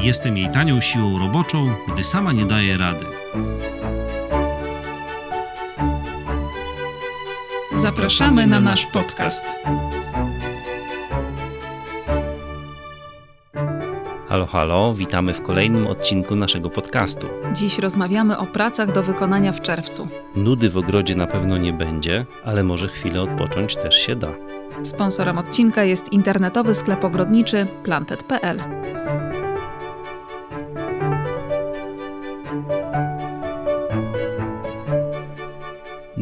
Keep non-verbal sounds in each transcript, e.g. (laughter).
Jestem jej tanią siłą roboczą, gdy sama nie daje rady. Zapraszamy na nasz podcast. Halo, halo, witamy w kolejnym odcinku naszego podcastu. Dziś rozmawiamy o pracach do wykonania w czerwcu. Nudy w ogrodzie na pewno nie będzie, ale może chwilę odpocząć też się da. Sponsorem odcinka jest internetowy sklep ogrodniczy plantet.pl.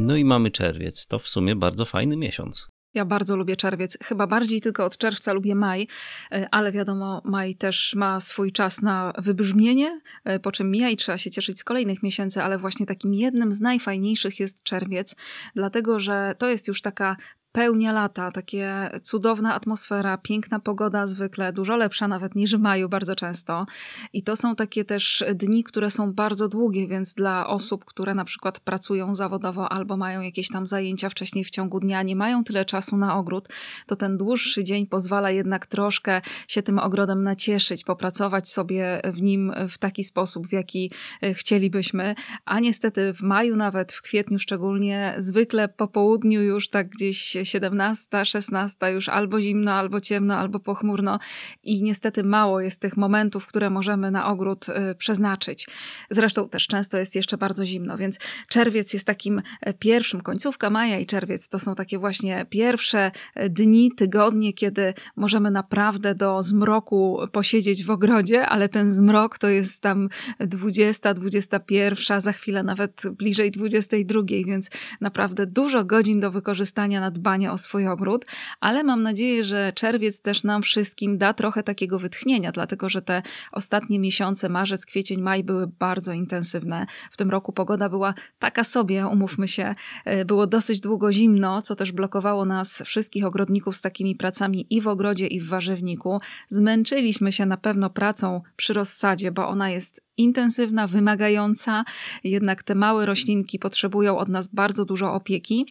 No i mamy czerwiec, to w sumie bardzo fajny miesiąc. Ja bardzo lubię czerwiec. Chyba bardziej tylko od czerwca lubię maj, e, ale wiadomo, maj też ma swój czas na wybrzmienie, e, po czym mija i trzeba się cieszyć z kolejnych miesięcy, ale właśnie takim jednym z najfajniejszych jest czerwiec, dlatego że to jest już taka pełnia lata, takie cudowna atmosfera, piękna pogoda zwykle, dużo lepsza nawet niż w maju bardzo często. I to są takie też dni, które są bardzo długie, więc dla osób, które na przykład pracują zawodowo albo mają jakieś tam zajęcia wcześniej w ciągu dnia, nie mają tyle czasu na ogród, to ten dłuższy dzień pozwala jednak troszkę się tym ogrodem nacieszyć, popracować sobie w nim w taki sposób, w jaki e, chcielibyśmy. A niestety w maju, nawet w kwietniu szczególnie, zwykle po południu już tak gdzieś 17, 16 już albo zimno, albo ciemno, albo pochmurno i niestety mało jest tych momentów, które możemy na ogród y, przeznaczyć. Zresztą też często jest jeszcze bardzo zimno, więc czerwiec jest takim e, pierwszym, końcówka maja i czerwiec to są takie właśnie pierwsze e, dni, tygodnie, kiedy możemy naprawdę do zmroku posiedzieć w ogrodzie, ale ten zmrok to jest tam 20, 21, za chwilę nawet bliżej 22, więc naprawdę dużo godzin do wykorzystania na dbanie o swój ogród, ale mam nadzieję, że czerwiec też nam wszystkim da trochę takiego wytchnienia, dlatego że te ostatnie miesiące, marzec, kwiecień, maj były bardzo intensywne. W tym roku pogoda była taka sobie, umówmy się, e, było dosyć długo zimno, co też blokowało nas wszystkich ogrodników z takimi pracami i w ogrodzie, i w warzywniku. Zmęczyliśmy się na pewno pracą przy rozsadzie, bo ona jest intensywna, wymagająca, jednak te małe roślinki potrzebują od nas bardzo dużo opieki.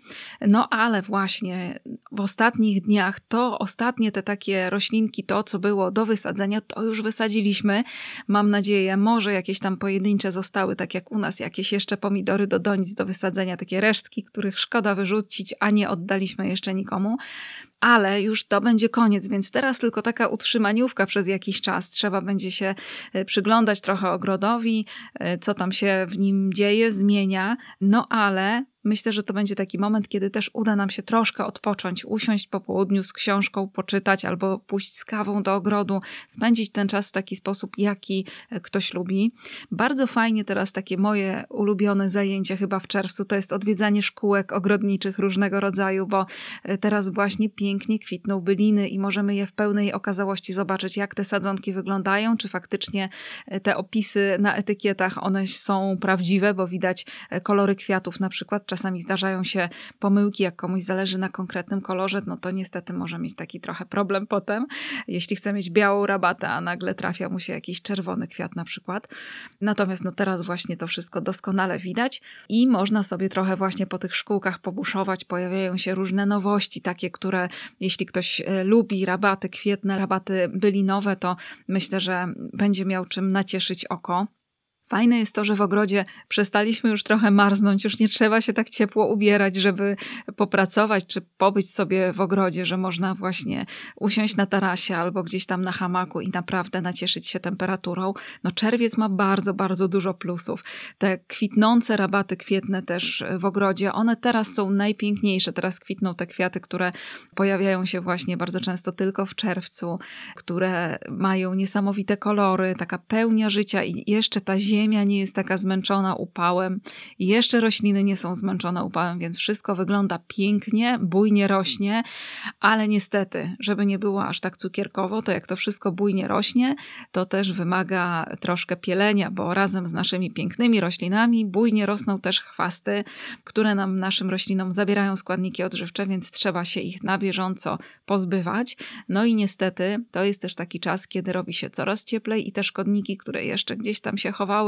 No ale właśnie w ostatnich dniach to ostatnie te takie roślinki, to co było do wysadzenia, to już wysadziliśmy. Mam nadzieję, może jakieś tam pojedyncze zostały, tak jak u nas, jakieś jeszcze pomidory do donic do wysadzenia, takie resztki, których szkoda wyrzucić, a nie oddaliśmy jeszcze nikomu ale już to będzie koniec, więc teraz tylko taka utrzymaniówka przez jakiś czas. Trzeba będzie się e, przyglądać trochę ogrodowi, e, co tam się w nim dzieje, zmienia, no ale Myślę, że to będzie taki moment, kiedy też uda nam się troszkę odpocząć, usiąść po południu z książką, poczytać albo pójść z kawą do ogrodu, spędzić ten czas w taki sposób, jaki e, ktoś lubi. Bardzo fajnie teraz takie moje ulubione zajęcie chyba w czerwcu to jest odwiedzanie szkółek ogrodniczych różnego rodzaju, bo e, teraz właśnie pięknie kwitną byliny i możemy je w pełnej okazałości zobaczyć, jak te sadzonki wyglądają, czy faktycznie e, te opisy na etykietach one są prawdziwe, bo widać kolory kwiatów na przykład czasami zdarzają się pomyłki, jak komuś zależy na konkretnym kolorze, no to niestety może mieć taki trochę problem potem, jeśli chce mieć białą rabatę, a nagle trafia mu się jakiś czerwony kwiat na przykład. Natomiast no teraz właśnie to wszystko doskonale widać i można sobie trochę właśnie po tych szkółkach pobuszować. Pojawiają się różne nowości, takie, które jeśli ktoś e, lubi rabaty kwietne, rabaty bylinowe, to myślę, że będzie miał czym nacieszyć oko. Fajne jest to, że w ogrodzie przestaliśmy już trochę marznąć, już nie trzeba się tak ciepło ubierać, żeby popracować czy pobyć sobie w ogrodzie, że można właśnie usiąść na tarasie albo gdzieś tam na hamaku i naprawdę nacieszyć się temperaturą. No czerwiec ma bardzo, bardzo dużo plusów. Te kwitnące rabaty kwietne też w ogrodzie, one teraz są najpiękniejsze. Teraz kwitną te kwiaty, które pojawiają się właśnie bardzo często tylko w czerwcu, które mają niesamowite kolory, taka pełnia życia i jeszcze ta ziemia ziemia nie jest taka zmęczona upałem, jeszcze rośliny nie są zmęczone upałem, więc wszystko wygląda pięknie, bujnie rośnie, ale niestety, żeby nie było aż tak cukierkowo, to jak to wszystko bujnie rośnie, to też wymaga troszkę pielenia, bo razem z naszymi pięknymi roślinami bujnie rosną też chwasty, które nam, naszym roślinom zabierają składniki odżywcze, więc trzeba się ich na bieżąco pozbywać. No i niestety to jest też taki czas, kiedy robi się coraz cieplej i te szkodniki, które jeszcze gdzieś tam się chowały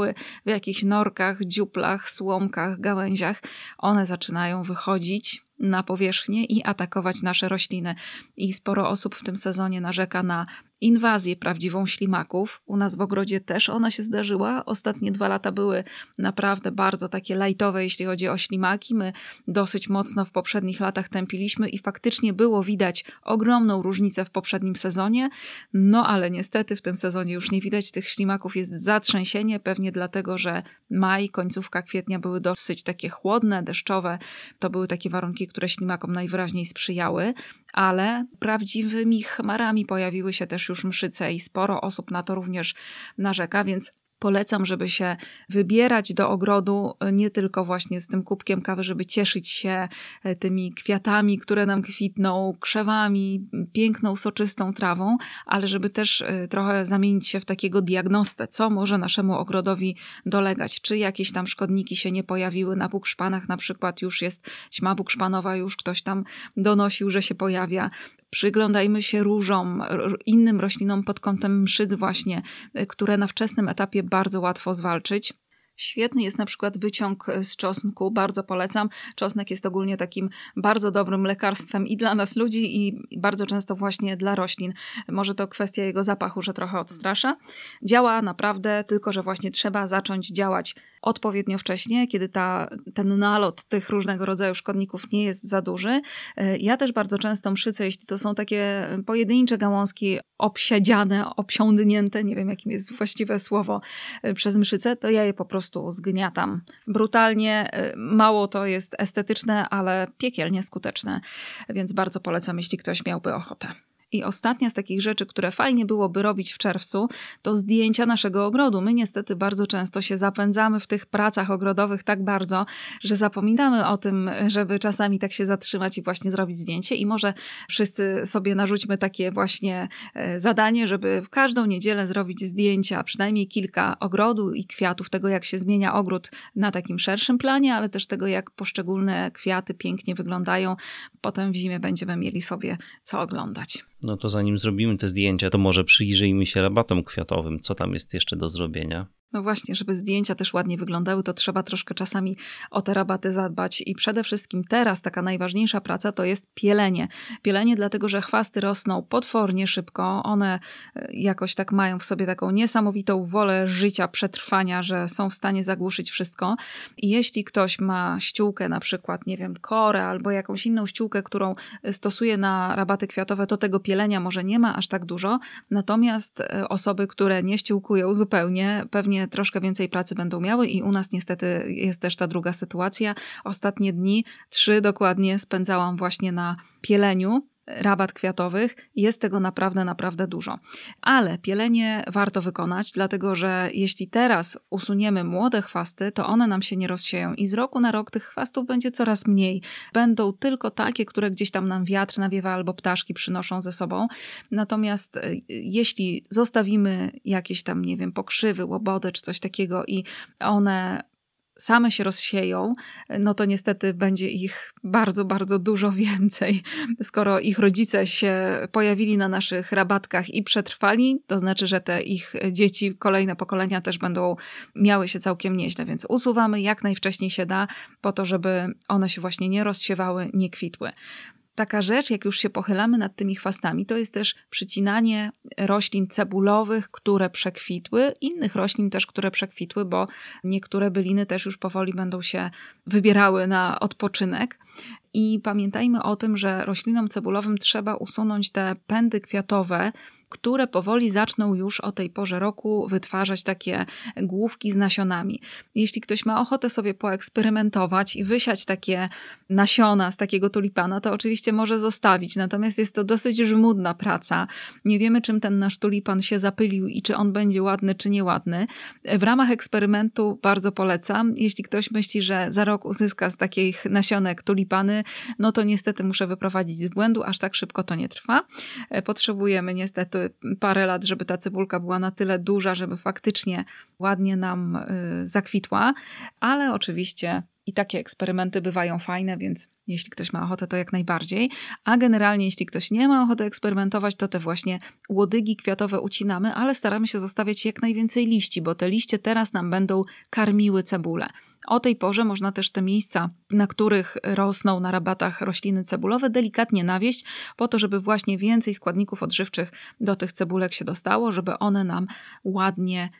w jakichś norkach, dziuplach, słomkach, gałęziach, one zaczynają wychodzić na powierzchnię i atakować nasze rośliny. I sporo osób w tym sezonie narzeka na inwazję prawdziwą ślimaków. U nas w ogrodzie też ona się zdarzyła. Ostatnie dwa lata były naprawdę bardzo takie lajtowe, jeśli chodzi o ślimaki. My dosyć mocno w poprzednich latach tępiliśmy i faktycznie było widać ogromną różnicę w poprzednim sezonie. No ale niestety w tym sezonie już nie widać tych ślimaków. Jest zatrzęsienie, pewnie dlatego, że maj, końcówka kwietnia były dosyć takie chłodne, deszczowe. To były takie warunki, które ślimakom najwyraźniej sprzyjały ale prawdziwymi chmarami pojawiły się też już mszyce i sporo osób na to również narzeka, więc polecam, żeby się wybierać do ogrodu e, nie tylko właśnie z tym kubkiem kawy, żeby cieszyć się e, tymi kwiatami, które nam kwitną, krzewami, piękną, soczystą trawą, ale żeby też e, trochę zamienić się w takiego diagnostę, co może naszemu ogrodowi dolegać. Czy jakieś tam szkodniki się nie pojawiły na bukszpanach, na przykład już jest ćma bukszpanowa, już ktoś tam donosił, że się pojawia. Przyglądajmy się różom, innym roślinom pod kątem mszyc właśnie, y, które na wczesnym etapie bardzo łatwo zwalczyć. Świetny jest na przykład wyciąg z czosnku, bardzo polecam. Czosnek jest ogólnie takim bardzo dobrym lekarstwem i dla nas ludzi, i bardzo często właśnie dla roślin. Może to kwestia jego zapachu, że trochę odstrasza. Działa naprawdę, tylko że właśnie trzeba zacząć działać odpowiednio wcześnie, kiedy ta, ten nalot tych różnego rodzaju szkodników nie jest za duży. E, ja też bardzo często mszycę, jeśli to są takie pojedyncze gałązki obsiedziane, obsiądnięte, nie wiem jakim jest właściwe słowo, e, przez mszycę, to ja je po prostu zgniatam. Brutalnie, e, mało to jest estetyczne, ale piekielnie skuteczne, więc bardzo polecam, jeśli ktoś miałby ochotę. I ostatnia z takich rzeczy, które fajnie byłoby robić w czerwcu, to zdjęcia naszego ogrodu. My niestety bardzo często się zapędzamy w tych pracach ogrodowych tak bardzo, że zapominamy o tym, żeby czasami tak się zatrzymać i właśnie zrobić zdjęcie. I może wszyscy sobie narzućmy takie właśnie e, zadanie, żeby w każdą niedzielę zrobić zdjęcia, przynajmniej kilka ogrodu i kwiatów, tego jak się zmienia ogród na takim szerszym planie, ale też tego jak poszczególne kwiaty pięknie wyglądają. Potem w zimie będziemy mieli sobie co oglądać. No to zanim zrobimy te zdjęcia, to może przyjrzyjmy się rabatom kwiatowym. Co tam jest jeszcze do zrobienia? No właśnie, żeby zdjęcia też ładnie wyglądały, to trzeba troszkę czasami o te rabaty zadbać. I przede wszystkim teraz taka najważniejsza praca to jest pielenie. Pielenie dlatego, że chwasty rosną potwornie szybko. One e, jakoś tak mają w sobie taką niesamowitą wolę życia, przetrwania, że są w stanie zagłuszyć wszystko. I jeśli ktoś ma ściółkę, na przykład, nie wiem, korę albo jakąś inną ściółkę, którą stosuje na rabaty kwiatowe, to tego pielenia może nie ma aż tak dużo. Natomiast e, osoby, które nie ściółkują zupełnie, pewnie troszkę więcej pracy będą miały i u nas niestety jest też ta druga sytuacja. Ostatnie dni, trzy dokładnie, spędzałam właśnie na pieleniu rabat kwiatowych. Jest tego naprawdę, naprawdę dużo. Ale pielenie warto wykonać, dlatego że jeśli teraz usuniemy młode chwasty, to one nam się nie rozsieją i z roku na rok tych chwastów będzie coraz mniej. Będą tylko takie, które gdzieś tam nam wiatr nawiewa albo ptaszki przynoszą ze sobą. Natomiast e, jeśli zostawimy jakieś tam, nie wiem, pokrzywy, łobodę czy coś takiego i one same się rozsieją, no to niestety będzie ich bardzo, bardzo dużo (laughs) więcej. Skoro ich rodzice się pojawili na naszych rabatkach i przetrwali, to znaczy, że te ich dzieci, kolejne pokolenia też będą miały się całkiem nieźle, więc usuwamy jak najwcześniej się da, po to, żeby one się właśnie nie rozsiewały, nie kwitły taka rzecz, jak już się pochylamy nad tymi chwastami, to jest też przycinanie roślin cebulowych, które przekwitły, innych roślin też, które przekwitły, bo niektóre byliny też już powoli będą się wybierały na odpoczynek. I pamiętajmy o tym, że roślinom cebulowym trzeba usunąć te pędy kwiatowe, które powoli zaczną już o tej porze roku wytwarzać takie główki z nasionami. Jeśli ktoś ma ochotę sobie poeksperymentować i wysiać takie nasiona z takiego tulipana, to oczywiście może zostawić. Natomiast jest to dosyć żmudna praca. Nie wiemy, czym ten nasz tulipan się zapylił i czy on będzie ładny, czy nieładny. W ramach eksperymentu bardzo polecam. Jeśli ktoś myśli, że za rok uzyska z takich nasionek tulipany, no to niestety muszę wyprowadzić z błędu, aż tak szybko to nie trwa. Potrzebujemy niestety parę lat, żeby ta cebulka była na tyle duża, żeby faktycznie ładnie nam y, zakwitła, ale oczywiście i takie eksperymenty bywają fajne, więc jeśli ktoś ma ochotę, to jak najbardziej. A generalnie, jeśli ktoś nie ma ochoty eksperymentować, to te właśnie łodygi kwiatowe ucinamy, ale staramy się zostawiać jak najwięcej liści, bo te liście teraz nam będą karmiły cebulę. O tej porze można też te miejsca, na których rosną na rabatach rośliny cebulowe, delikatnie nawieść, po to, żeby właśnie więcej składników odżywczych do tych cebulek się dostało, żeby one nam ładnie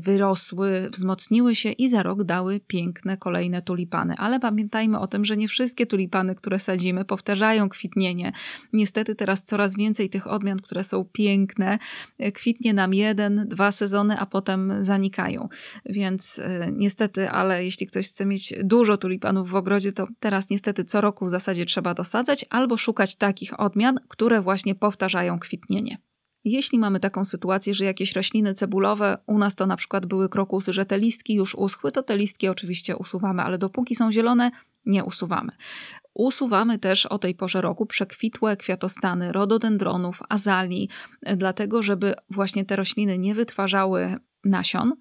wyrosły, wzmocniły się i za rok dały piękne kolejne tulipany. Ale pamiętajmy o tym, że nie wszystkie tulipany, które sadzimy, powtarzają kwitnienie. Niestety teraz coraz więcej tych odmian, które są piękne, kwitnie nam jeden, dwa sezony, a potem zanikają. Więc y, niestety, ale jeśli ktoś chce mieć dużo tulipanów w ogrodzie, to teraz niestety co roku w zasadzie trzeba dosadzać albo szukać takich odmian, które właśnie powtarzają kwitnienie. Jeśli mamy taką sytuację, że jakieś rośliny cebulowe, u nas to na przykład były krokusy, że te listki już uschły, to te listki oczywiście usuwamy, ale dopóki są zielone, nie usuwamy. Usuwamy też o tej porze roku przekwitłe kwiatostany rododendronów, azalii, dlatego żeby właśnie te rośliny nie wytwarzały nasion,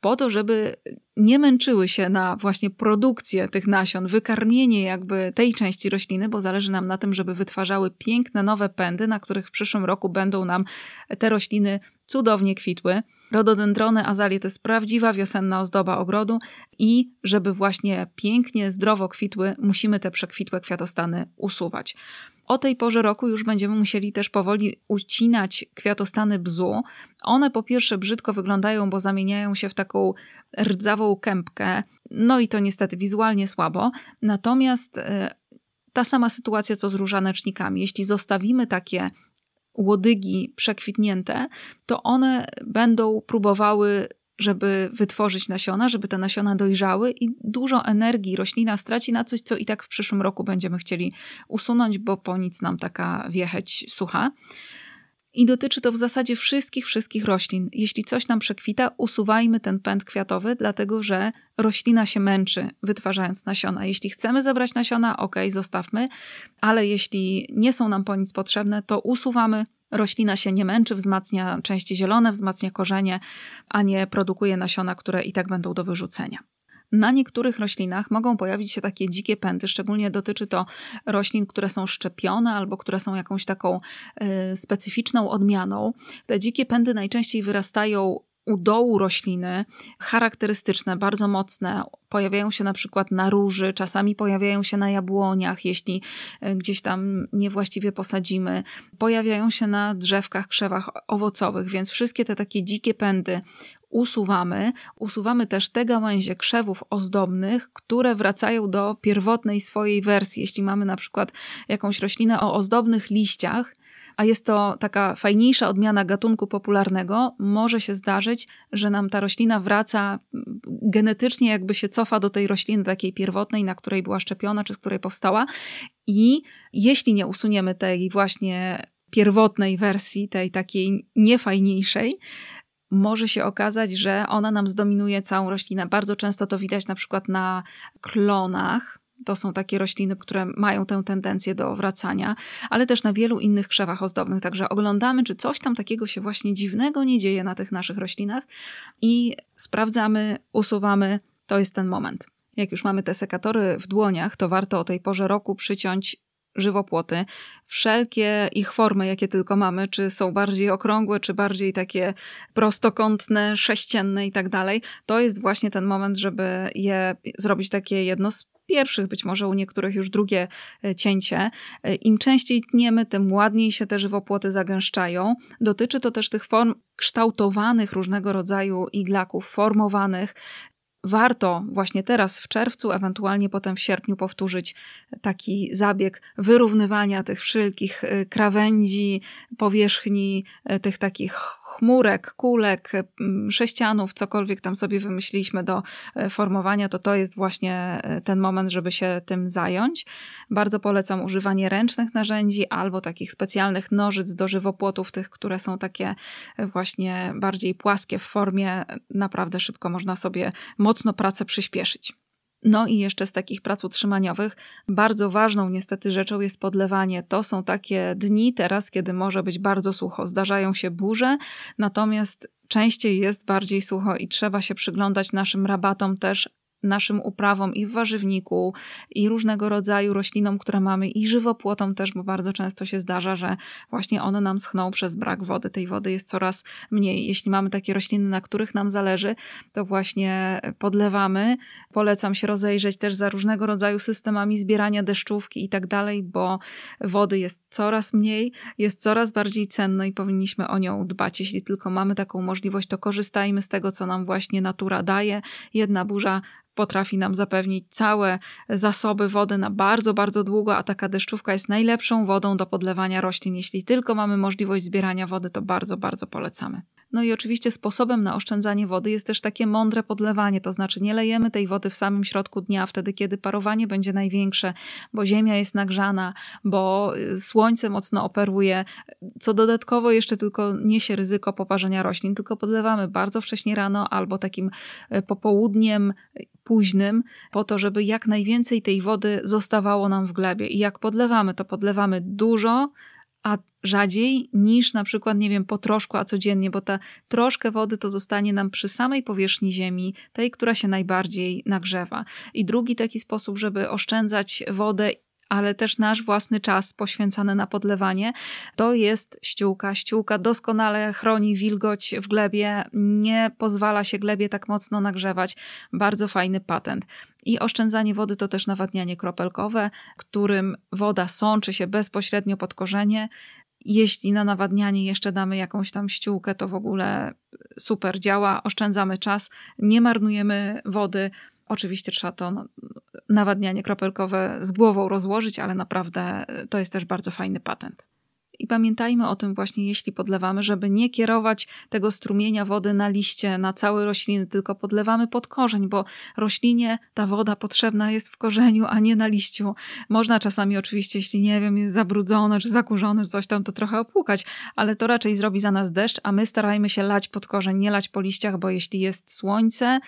po to, żeby nie męczyły się na właśnie produkcję tych nasion, wykarmienie jakby tej części rośliny, bo zależy nam na tym, żeby wytwarzały piękne nowe pędy, na których w przyszłym roku będą nam te rośliny cudownie kwitły. Rododendrony, azalie to jest prawdziwa wiosenna ozdoba ogrodu i żeby właśnie pięknie, zdrowo kwitły, musimy te przekwitłe kwiatostany usuwać. O tej porze roku już będziemy musieli też powoli ucinać kwiatostany bzu. One po pierwsze brzydko wyglądają, bo zamieniają się w taką rdzawą kępkę, no i to niestety wizualnie słabo. Natomiast e, ta sama sytuacja co z różanecznikami. Jeśli zostawimy takie łodygi przekwitnięte, to one będą próbowały żeby wytworzyć nasiona, żeby te nasiona dojrzały i dużo energii roślina straci na coś, co i tak w przyszłym roku będziemy chcieli usunąć, bo po nic nam taka wiecheć sucha. I dotyczy to w zasadzie wszystkich, wszystkich roślin. Jeśli coś nam przekwita, usuwajmy ten pęd kwiatowy, dlatego że roślina się męczy wytwarzając nasiona. Jeśli chcemy zebrać nasiona, ok, zostawmy, ale jeśli nie są nam po nic potrzebne, to usuwamy, Roślina się nie męczy, wzmacnia części zielone, wzmacnia korzenie, a nie produkuje nasiona, które i tak będą do wyrzucenia. Na niektórych roślinach mogą pojawić się takie dzikie pędy, szczególnie dotyczy to roślin, które są szczepione albo które są jakąś taką y, specyficzną odmianą. Te dzikie pędy najczęściej wyrastają u dołu rośliny, charakterystyczne, bardzo mocne. Pojawiają się na przykład na róży, czasami pojawiają się na jabłoniach, jeśli e, gdzieś tam niewłaściwie posadzimy. Pojawiają się na drzewkach, krzewach owocowych, więc wszystkie te takie dzikie pędy usuwamy. Usuwamy też te gałęzie krzewów ozdobnych, które wracają do pierwotnej swojej wersji. Jeśli mamy na przykład jakąś roślinę o ozdobnych liściach, a jest to taka fajniejsza odmiana gatunku popularnego, może się zdarzyć, że nam ta roślina wraca genetycznie, jakby się cofa do tej rośliny takiej pierwotnej, na której była szczepiona, czy z której powstała. I jeśli nie usuniemy tej właśnie pierwotnej wersji, tej takiej niefajniejszej, może się okazać, że ona nam zdominuje całą roślinę. Bardzo często to widać na przykład na klonach, to są takie rośliny, które mają tę tendencję do wracania, ale też na wielu innych krzewach ozdobnych. Także oglądamy, czy coś tam takiego się właśnie dziwnego nie dzieje na tych naszych roślinach i sprawdzamy, usuwamy. To jest ten moment. Jak już mamy te sekatory w dłoniach, to warto o tej porze roku przyciąć żywopłoty, wszelkie ich formy, jakie tylko mamy, czy są bardziej okrągłe, czy bardziej takie prostokątne, sześcienne i tak dalej, to jest właśnie ten moment, żeby je zrobić takie jedno pierwszych, być może u niektórych już drugie e, cięcie. E, Im częściej tniemy, tym ładniej się te żywopłoty zagęszczają. Dotyczy to też tych form kształtowanych różnego rodzaju iglaków, formowanych, warto właśnie teraz w czerwcu, ewentualnie potem w sierpniu powtórzyć taki zabieg wyrównywania tych wszelkich y, krawędzi, powierzchni, y, tych takich chmurek, kulek, sześcianów, cokolwiek tam sobie wymyśliliśmy do y, formowania, to to jest właśnie ten moment, żeby się tym zająć. Bardzo polecam używanie ręcznych narzędzi albo takich specjalnych nożyc do żywopłotów, tych, które są takie właśnie bardziej płaskie w formie. Naprawdę szybko można sobie mocno pracę przyspieszyć. No i jeszcze z takich prac utrzymaniowych, bardzo ważną niestety rzeczą jest podlewanie. To są takie dni teraz, kiedy może być bardzo sucho. Zdarzają się burze, natomiast częściej jest bardziej sucho i trzeba się przyglądać naszym rabatom też naszym uprawom i w warzywniku, i różnego rodzaju roślinom, które mamy, i żywopłotom też, bo bardzo często się zdarza, że właśnie one nam schną przez brak wody. Tej wody jest coraz mniej. Jeśli mamy takie rośliny, na których nam zależy, to właśnie podlewamy. Polecam się rozejrzeć też za różnego rodzaju systemami zbierania deszczówki i tak dalej, bo wody jest coraz mniej, jest coraz bardziej cenna i powinniśmy o nią dbać. Jeśli tylko mamy taką możliwość, to korzystajmy z tego, co nam właśnie natura daje. Jedna burza potrafi nam zapewnić całe zasoby wody na bardzo, bardzo długo, a taka deszczówka jest najlepszą wodą do podlewania roślin. Jeśli tylko mamy możliwość zbierania wody, to bardzo, bardzo polecamy. No i oczywiście sposobem na oszczędzanie wody jest też takie mądre podlewanie, to znaczy nie lejemy tej wody w samym środku dnia, wtedy kiedy parowanie będzie największe, bo ziemia jest nagrzana, bo y, słońce mocno operuje, co dodatkowo jeszcze tylko niesie ryzyko poparzenia roślin, tylko podlewamy bardzo wcześnie rano albo takim y, popołudniem późnym, po to, żeby jak najwięcej tej wody zostawało nam w glebie. I jak podlewamy, to podlewamy dużo, a rzadziej niż na przykład, nie wiem, po troszku, a codziennie, bo ta troszkę wody to zostanie nam przy samej powierzchni ziemi, tej, która się najbardziej nagrzewa. I drugi taki sposób, żeby oszczędzać wodę ale też nasz własny czas poświęcany na podlewanie, to jest ściółka. Ściółka doskonale chroni wilgoć w glebie, nie pozwala się glebie tak mocno nagrzewać. Bardzo fajny patent. I oszczędzanie wody to też nawadnianie kropelkowe, którym woda sączy się bezpośrednio pod korzenie. Jeśli na nawadnianie jeszcze damy jakąś tam ściółkę, to w ogóle super działa, oszczędzamy czas, nie marnujemy wody, Oczywiście trzeba to nawadnianie kropelkowe z głową rozłożyć, ale naprawdę to jest też bardzo fajny patent. I pamiętajmy o tym właśnie, jeśli podlewamy, żeby nie kierować tego strumienia wody na liście, na całe rośliny, tylko podlewamy pod korzeń, bo roślinie ta woda potrzebna jest w korzeniu, a nie na liściu. Można czasami oczywiście, jeśli nie wiem, jest zabrudzone czy zakurzone, coś tam, to trochę opłukać, ale to raczej zrobi za nas deszcz, a my starajmy się lać pod korzeń, nie lać po liściach, bo jeśli jest słońce,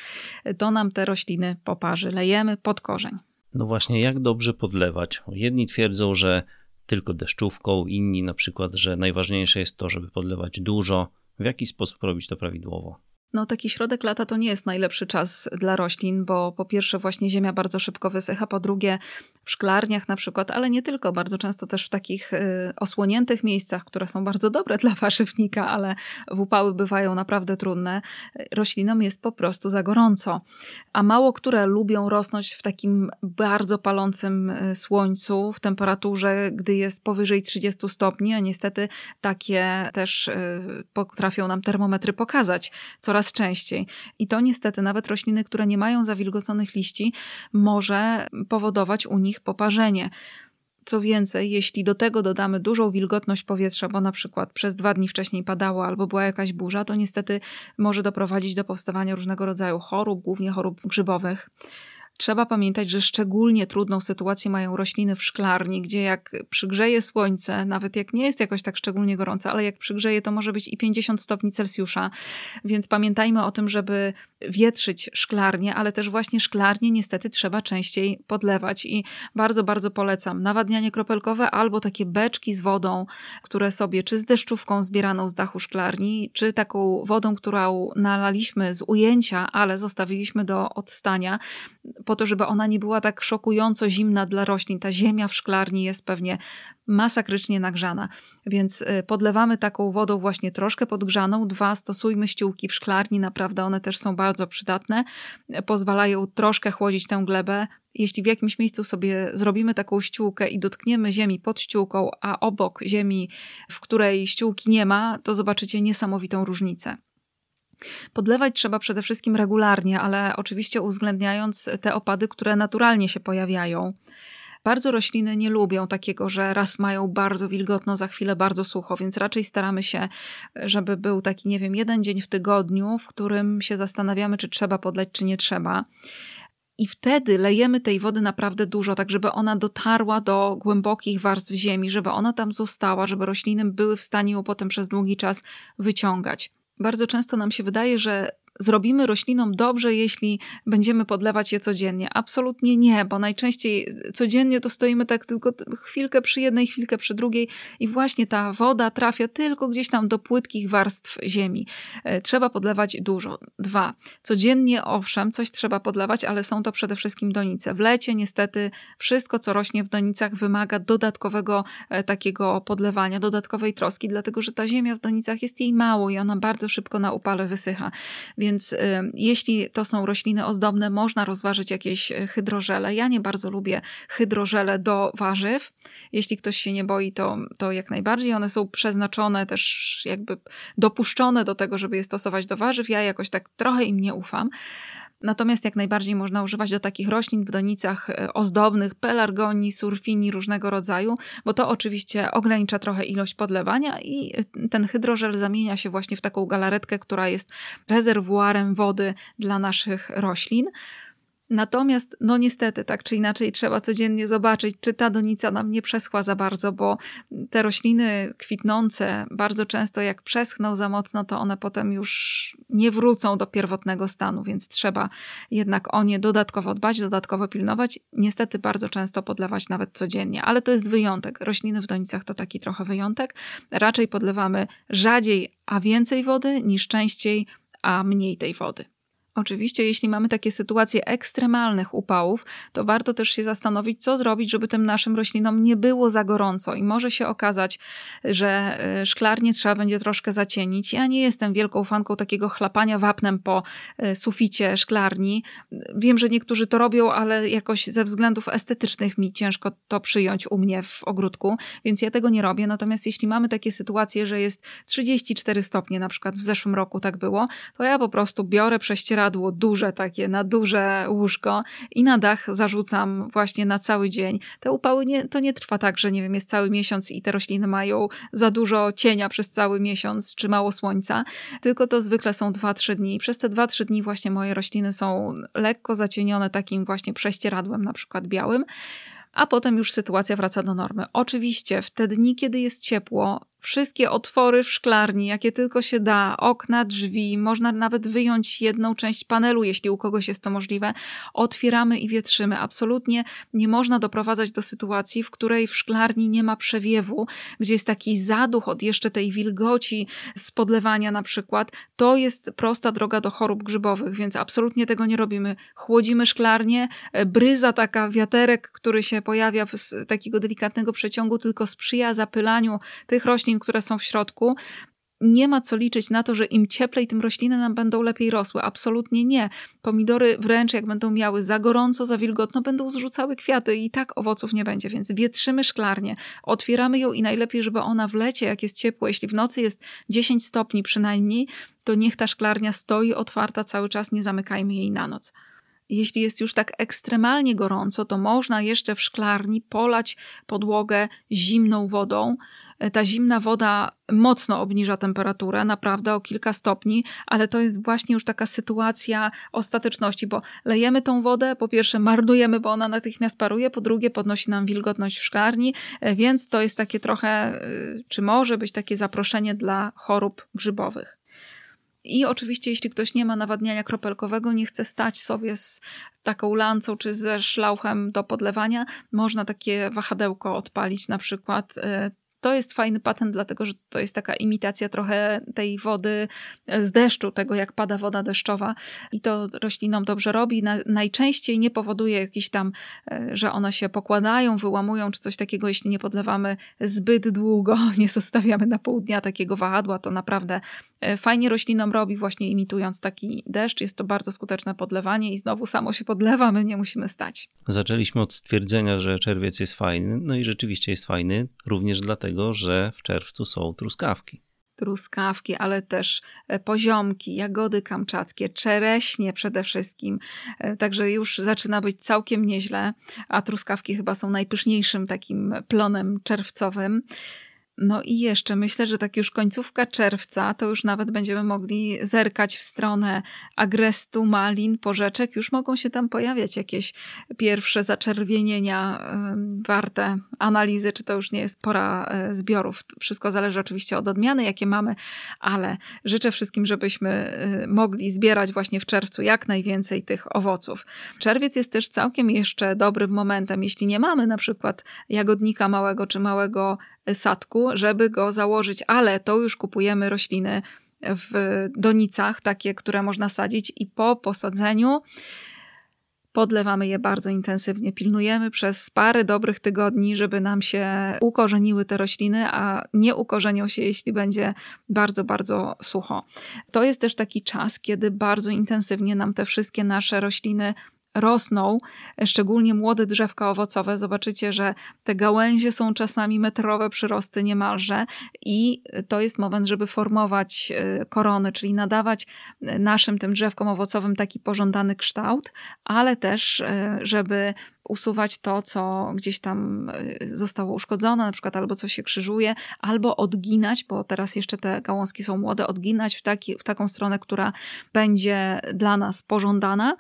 to nam te rośliny poparzy. Lejemy pod korzeń. No właśnie, jak dobrze podlewać? Jedni twierdzą, że tylko deszczówką, inni na przykład, że najważniejsze jest to, żeby podlewać dużo. W jaki sposób robić to prawidłowo? No, taki środek lata to nie jest najlepszy czas dla roślin, bo po pierwsze, właśnie ziemia bardzo szybko wysycha, po drugie, w szklarniach na przykład, ale nie tylko, bardzo często też w takich y, osłoniętych miejscach, które są bardzo dobre dla warzywnika, ale w upały bywają naprawdę trudne, roślinom jest po prostu za gorąco. A mało które lubią rosnąć w takim bardzo palącym y, słońcu, w temperaturze, gdy jest powyżej 30 stopni, a niestety takie też y, potrafią nam termometry pokazać coraz coraz częściej. I to niestety nawet rośliny, które nie mają zawilgoconych liści, może powodować u nich poparzenie. Co więcej, jeśli do tego dodamy dużą wilgotność powietrza, bo na przykład przez dwa dni wcześniej padało albo była jakaś burza, to niestety może doprowadzić do powstawania różnego rodzaju chorób, głównie chorób grzybowych. Trzeba pamiętać, że szczególnie trudną sytuację mają rośliny w szklarni, gdzie jak przygrzeje słońce, nawet jak nie jest jakoś tak szczególnie gorące, ale jak przygrzeje, to może być i 50 stopni Celsjusza. Więc pamiętajmy o tym, żeby wietrzyć szklarnię, ale też właśnie szklarnię niestety trzeba częściej podlewać i bardzo, bardzo polecam nawadnianie kropelkowe albo takie beczki z wodą, które sobie czy z deszczówką zbieraną z dachu szklarni, czy taką wodą, którą nalaliśmy z ujęcia, ale zostawiliśmy do odstania, po to, żeby ona nie była tak szokująco zimna dla roślin. Ta ziemia w szklarni jest pewnie masakrycznie nagrzana, więc y, podlewamy taką wodą właśnie troszkę podgrzaną. Dwa, stosujmy ściółki w szklarni, naprawdę one też są bardzo przydatne. Pozwalają troszkę chłodzić tę glebę. Jeśli w jakimś miejscu sobie zrobimy taką ściółkę i dotkniemy ziemi pod ściółką, a obok ziemi, w której ściółki nie ma, to zobaczycie niesamowitą różnicę. Podlewać trzeba przede wszystkim regularnie, ale oczywiście uwzględniając te opady, które naturalnie się pojawiają. Bardzo rośliny nie lubią takiego, że raz mają bardzo wilgotno, za chwilę bardzo sucho, więc raczej staramy się, żeby był taki, nie wiem, jeden dzień w tygodniu, w którym się zastanawiamy, czy trzeba podlać, czy nie trzeba. I wtedy lejemy tej wody naprawdę dużo, tak żeby ona dotarła do głębokich warstw ziemi, żeby ona tam została, żeby rośliny były w stanie ją potem przez długi czas wyciągać. Bardzo często nam się wydaje, że zrobimy roślinom dobrze, jeśli będziemy podlewać je codziennie. Absolutnie nie, bo najczęściej codziennie to stoimy tak tylko chwilkę przy jednej, chwilkę przy drugiej i właśnie ta woda trafia tylko gdzieś tam do płytkich warstw ziemi. E, trzeba podlewać dużo. Dwa. Codziennie owszem, coś trzeba podlewać, ale są to przede wszystkim donice. W lecie niestety wszystko, co rośnie w donicach wymaga dodatkowego e, takiego podlewania, dodatkowej troski, dlatego że ta ziemia w donicach jest jej mało i ona bardzo szybko na upale wysycha. Więc y, jeśli to są rośliny ozdobne, można rozważyć jakieś y, hydrożele. Ja nie bardzo lubię hydrożele do warzyw. Jeśli ktoś się nie boi, to, to jak najbardziej. One są przeznaczone też jakby dopuszczone do tego, żeby je stosować do warzyw. Ja jakoś tak trochę im nie ufam. Natomiast jak najbardziej można używać do takich roślin w donicach e, ozdobnych, pelargonii, surfini różnego rodzaju, bo to oczywiście ogranicza trochę ilość podlewania i e, ten hydrożel zamienia się właśnie w taką galaretkę, która jest rezerwuarem wody dla naszych roślin. Natomiast, no niestety, tak czy inaczej, trzeba codziennie zobaczyć, czy ta donica nam nie przeschła za bardzo, bo te rośliny kwitnące bardzo często, jak przeschną za mocno, to one potem już nie wrócą do pierwotnego stanu, więc trzeba jednak o nie dodatkowo dbać, dodatkowo pilnować. Niestety, bardzo często podlewać nawet codziennie, ale to jest wyjątek. Rośliny w donicach to taki trochę wyjątek. Raczej podlewamy rzadziej, a więcej wody, niż częściej, a mniej tej wody. Oczywiście, jeśli mamy takie sytuacje ekstremalnych upałów, to warto też się zastanowić, co zrobić, żeby tym naszym roślinom nie było za gorąco. I może się okazać, że e, szklarnię trzeba będzie troszkę zacienić. Ja nie jestem wielką fanką takiego chlapania wapnem po e, suficie szklarni. Wiem, że niektórzy to robią, ale jakoś ze względów estetycznych mi ciężko to przyjąć u mnie w ogródku, więc ja tego nie robię. Natomiast jeśli mamy takie sytuacje, że jest 34 stopnie, na przykład w zeszłym roku tak było, to ja po prostu biorę prześcieradło prześcieradło duże takie, na duże łóżko i na dach zarzucam właśnie na cały dzień. Te upały nie, to nie trwa tak, że nie wiem, jest cały miesiąc i te rośliny mają za dużo cienia przez cały miesiąc, czy mało słońca, tylko to zwykle są 2-3 dni. Przez te 2-3 dni właśnie moje rośliny są lekko zacienione takim właśnie prześcieradłem, na przykład białym a potem już sytuacja wraca do normy. Oczywiście w te dni, kiedy jest ciepło, wszystkie otwory w szklarni, jakie tylko się da, okna, drzwi, można nawet wyjąć jedną część panelu, jeśli u kogoś jest to możliwe, otwieramy i wietrzymy. Absolutnie nie można doprowadzać do sytuacji, w której w szklarni nie ma przewiewu, gdzie jest taki zaduch od jeszcze tej wilgoci z podlewania na przykład. To jest prosta droga do chorób grzybowych, więc absolutnie tego nie robimy. Chłodzimy szklarnię, bryza taka, wiaterek, który się pojawia z takiego delikatnego przeciągu, tylko sprzyja zapylaniu tych roślin, roślin, które są w środku, nie ma co liczyć na to, że im cieplej, tym rośliny nam będą lepiej rosły. Absolutnie nie. Pomidory wręcz jak będą miały za gorąco, za wilgotno, będą zrzucały kwiaty i tak owoców nie będzie, więc wietrzymy szklarnię, otwieramy ją i najlepiej, żeby ona w lecie, jak jest ciepło, jeśli w nocy jest 10 stopni przynajmniej, to niech ta szklarnia stoi otwarta cały czas, nie zamykajmy jej na noc. Jeśli jest już tak ekstremalnie gorąco, to można jeszcze w szklarni polać podłogę zimną wodą, ta zimna woda mocno obniża temperaturę, naprawdę o kilka stopni, ale to jest właśnie już taka sytuacja ostateczności, bo lejemy tą wodę, po pierwsze marnujemy, bo ona natychmiast paruje, po drugie podnosi nam wilgotność w szklarni, więc to jest takie trochę, y, czy może być takie zaproszenie dla chorób grzybowych. I oczywiście, jeśli ktoś nie ma nawadniania kropelkowego, nie chce stać sobie z taką lancą czy ze szlauchem do podlewania, można takie wahadełko odpalić na przykład. To jest fajny patent, dlatego że to jest taka imitacja trochę tej wody z deszczu, tego jak pada woda deszczowa i to roślinom dobrze robi. Na, najczęściej nie powoduje jakiś tam, e, że one się pokładają, wyłamują czy coś takiego, jeśli nie podlewamy zbyt długo, (laughs) nie zostawiamy na pół dnia takiego wahadła, to naprawdę e, fajnie roślinom robi, właśnie imitując taki deszcz. Jest to bardzo skuteczne podlewanie i znowu samo się podlewa, my nie musimy stać. Zaczęliśmy od stwierdzenia, że czerwiec jest fajny, no i rzeczywiście jest fajny, również dlatego, dlatego że w czerwcu są truskawki. truskawki, ale też e, poziomki, jagody kamczackie, czereśnie przede wszystkim. E, także już zaczyna być całkiem nieźle, a truskawki chyba są najpyszniejszym takim plonem czerwcowym. No i jeszcze myślę, że tak już końcówka czerwca, to już nawet będziemy mogli zerkać w stronę agrestu, malin, porzeczek. Już mogą się tam pojawiać jakieś pierwsze zaczerwienienia warte analizy, czy to już nie jest pora e, zbiorów. Wszystko zależy oczywiście od odmiany, jakie mamy, ale życzę wszystkim, żebyśmy e, mogli zbierać właśnie w czerwcu jak najwięcej tych owoców. Czerwiec jest też całkiem jeszcze dobrym momentem, jeśli nie mamy na przykład jagodnika małego czy małego sadku, żeby go założyć, ale to już kupujemy rośliny w donicach, takie, które można sadzić i po posadzeniu podlewamy je bardzo intensywnie. Pilnujemy przez parę dobrych tygodni, żeby nam się ukorzeniły te rośliny, a nie ukorzenią się, jeśli będzie bardzo, bardzo sucho. To jest też taki czas, kiedy bardzo intensywnie nam te wszystkie nasze rośliny rosną, szczególnie młode drzewka owocowe. Zobaczycie, że te gałęzie są czasami metrowe przyrosty niemalże i to jest moment, żeby formować e, korony, czyli nadawać e, naszym tym drzewkom owocowym taki pożądany kształt, ale też, e, żeby usuwać to, co gdzieś tam zostało uszkodzone, na przykład albo co się krzyżuje, albo odginać, bo teraz jeszcze te gałązki są młode, odginać w, taki, w taką stronę, która będzie dla nas pożądana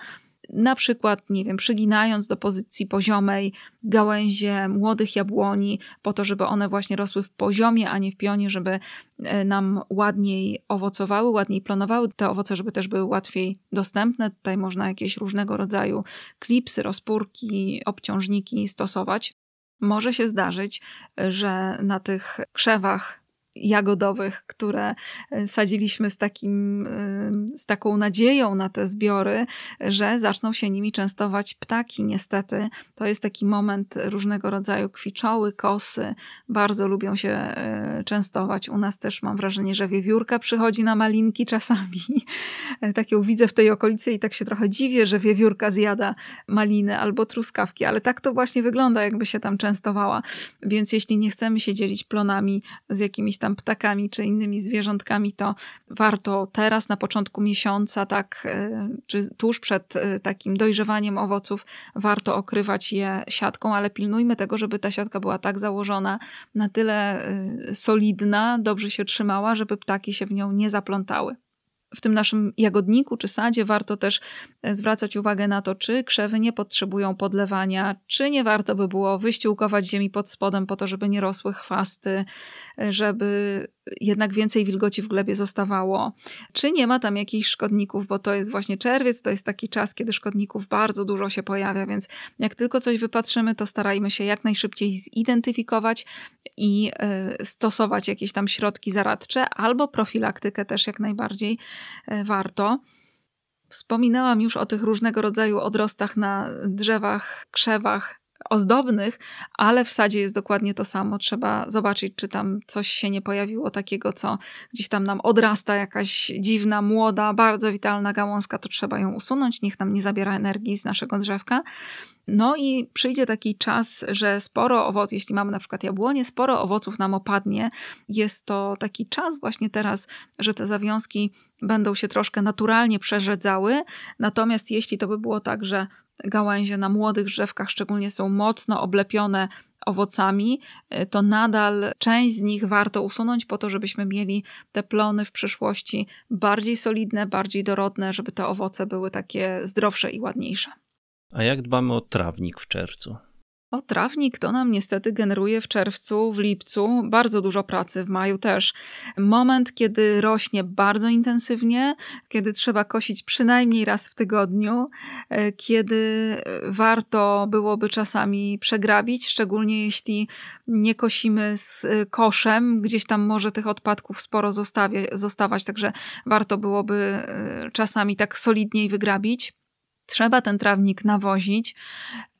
na przykład, nie wiem, przyginając do pozycji poziomej gałęzie młodych jabłoni, po to, żeby one właśnie rosły w poziomie, a nie w pionie, żeby e, nam ładniej owocowały, ładniej plonowały te owoce, żeby też były łatwiej dostępne. Tutaj można jakieś różnego rodzaju klipsy, rozpórki, obciążniki stosować. Może się zdarzyć, że na tych krzewach jagodowych, które e, sadziliśmy z, takim, e, z taką nadzieją na te zbiory, że zaczną się nimi częstować ptaki. Niestety to jest taki moment różnego rodzaju kwiczoły, kosy. Bardzo lubią się e, częstować. U nas też mam wrażenie, że wiewiórka przychodzi na malinki czasami. Tak ją widzę w tej okolicy i tak się trochę dziwię, że wiewiórka zjada maliny albo truskawki, ale tak to właśnie wygląda, jakby się tam częstowała. Więc jeśli nie chcemy się dzielić plonami z jakimiś tam ptakami czy innymi zwierzątkami, to warto teraz na początku miesiąca, tak, e, czy tuż przed e, takim dojrzewaniem owoców, warto okrywać je siatką, ale pilnujmy tego, żeby ta siatka była tak założona, na tyle e, solidna, dobrze się trzymała, żeby ptaki się w nią nie zaplątały w tym naszym jagodniku czy sadzie warto też e, zwracać uwagę na to, czy krzewy nie potrzebują podlewania, czy nie warto by było wyściółkować ziemi pod spodem po to, żeby nie rosły chwasty, e, żeby jednak więcej wilgoci w glebie zostawało. Czy nie ma tam jakichś szkodników, bo to jest właśnie czerwiec, to jest taki czas, kiedy szkodników bardzo dużo się pojawia, więc jak tylko coś wypatrzymy, to starajmy się jak najszybciej zidentyfikować i y, stosować jakieś tam środki zaradcze albo profilaktykę też jak najbardziej y, warto. Wspominałam już o tych różnego rodzaju odrostach na drzewach, krzewach, ozdobnych, ale w sadzie jest dokładnie to samo. Trzeba zobaczyć, czy tam coś się nie pojawiło takiego, co gdzieś tam nam odrasta, jakaś dziwna, młoda, bardzo witalna gałązka, to trzeba ją usunąć, niech nam nie zabiera energii z naszego drzewka. No i przyjdzie taki czas, że sporo owoców, jeśli mamy na przykład jabłonie, sporo owoców nam opadnie. Jest to taki czas właśnie teraz, że te zawiązki będą się troszkę naturalnie przerzedzały. Natomiast jeśli to by było tak, że gałęzie na młodych drzewkach szczególnie są mocno oblepione owocami, y, to nadal część z nich warto usunąć po to, żebyśmy mieli te plony w przyszłości bardziej solidne, bardziej dorodne, żeby te owoce były takie zdrowsze i ładniejsze. A jak dbamy o trawnik w czerwcu? O, trawnik to nam niestety generuje w czerwcu, w lipcu bardzo dużo pracy, w maju też. Moment, kiedy rośnie bardzo intensywnie, kiedy trzeba kosić przynajmniej raz w tygodniu, e, kiedy warto byłoby czasami przegrabić, szczególnie jeśli nie kosimy z e, koszem, gdzieś tam może tych odpadków sporo zostawie, zostawać, także warto byłoby e, czasami tak solidniej wygrabić. Trzeba ten trawnik nawozić,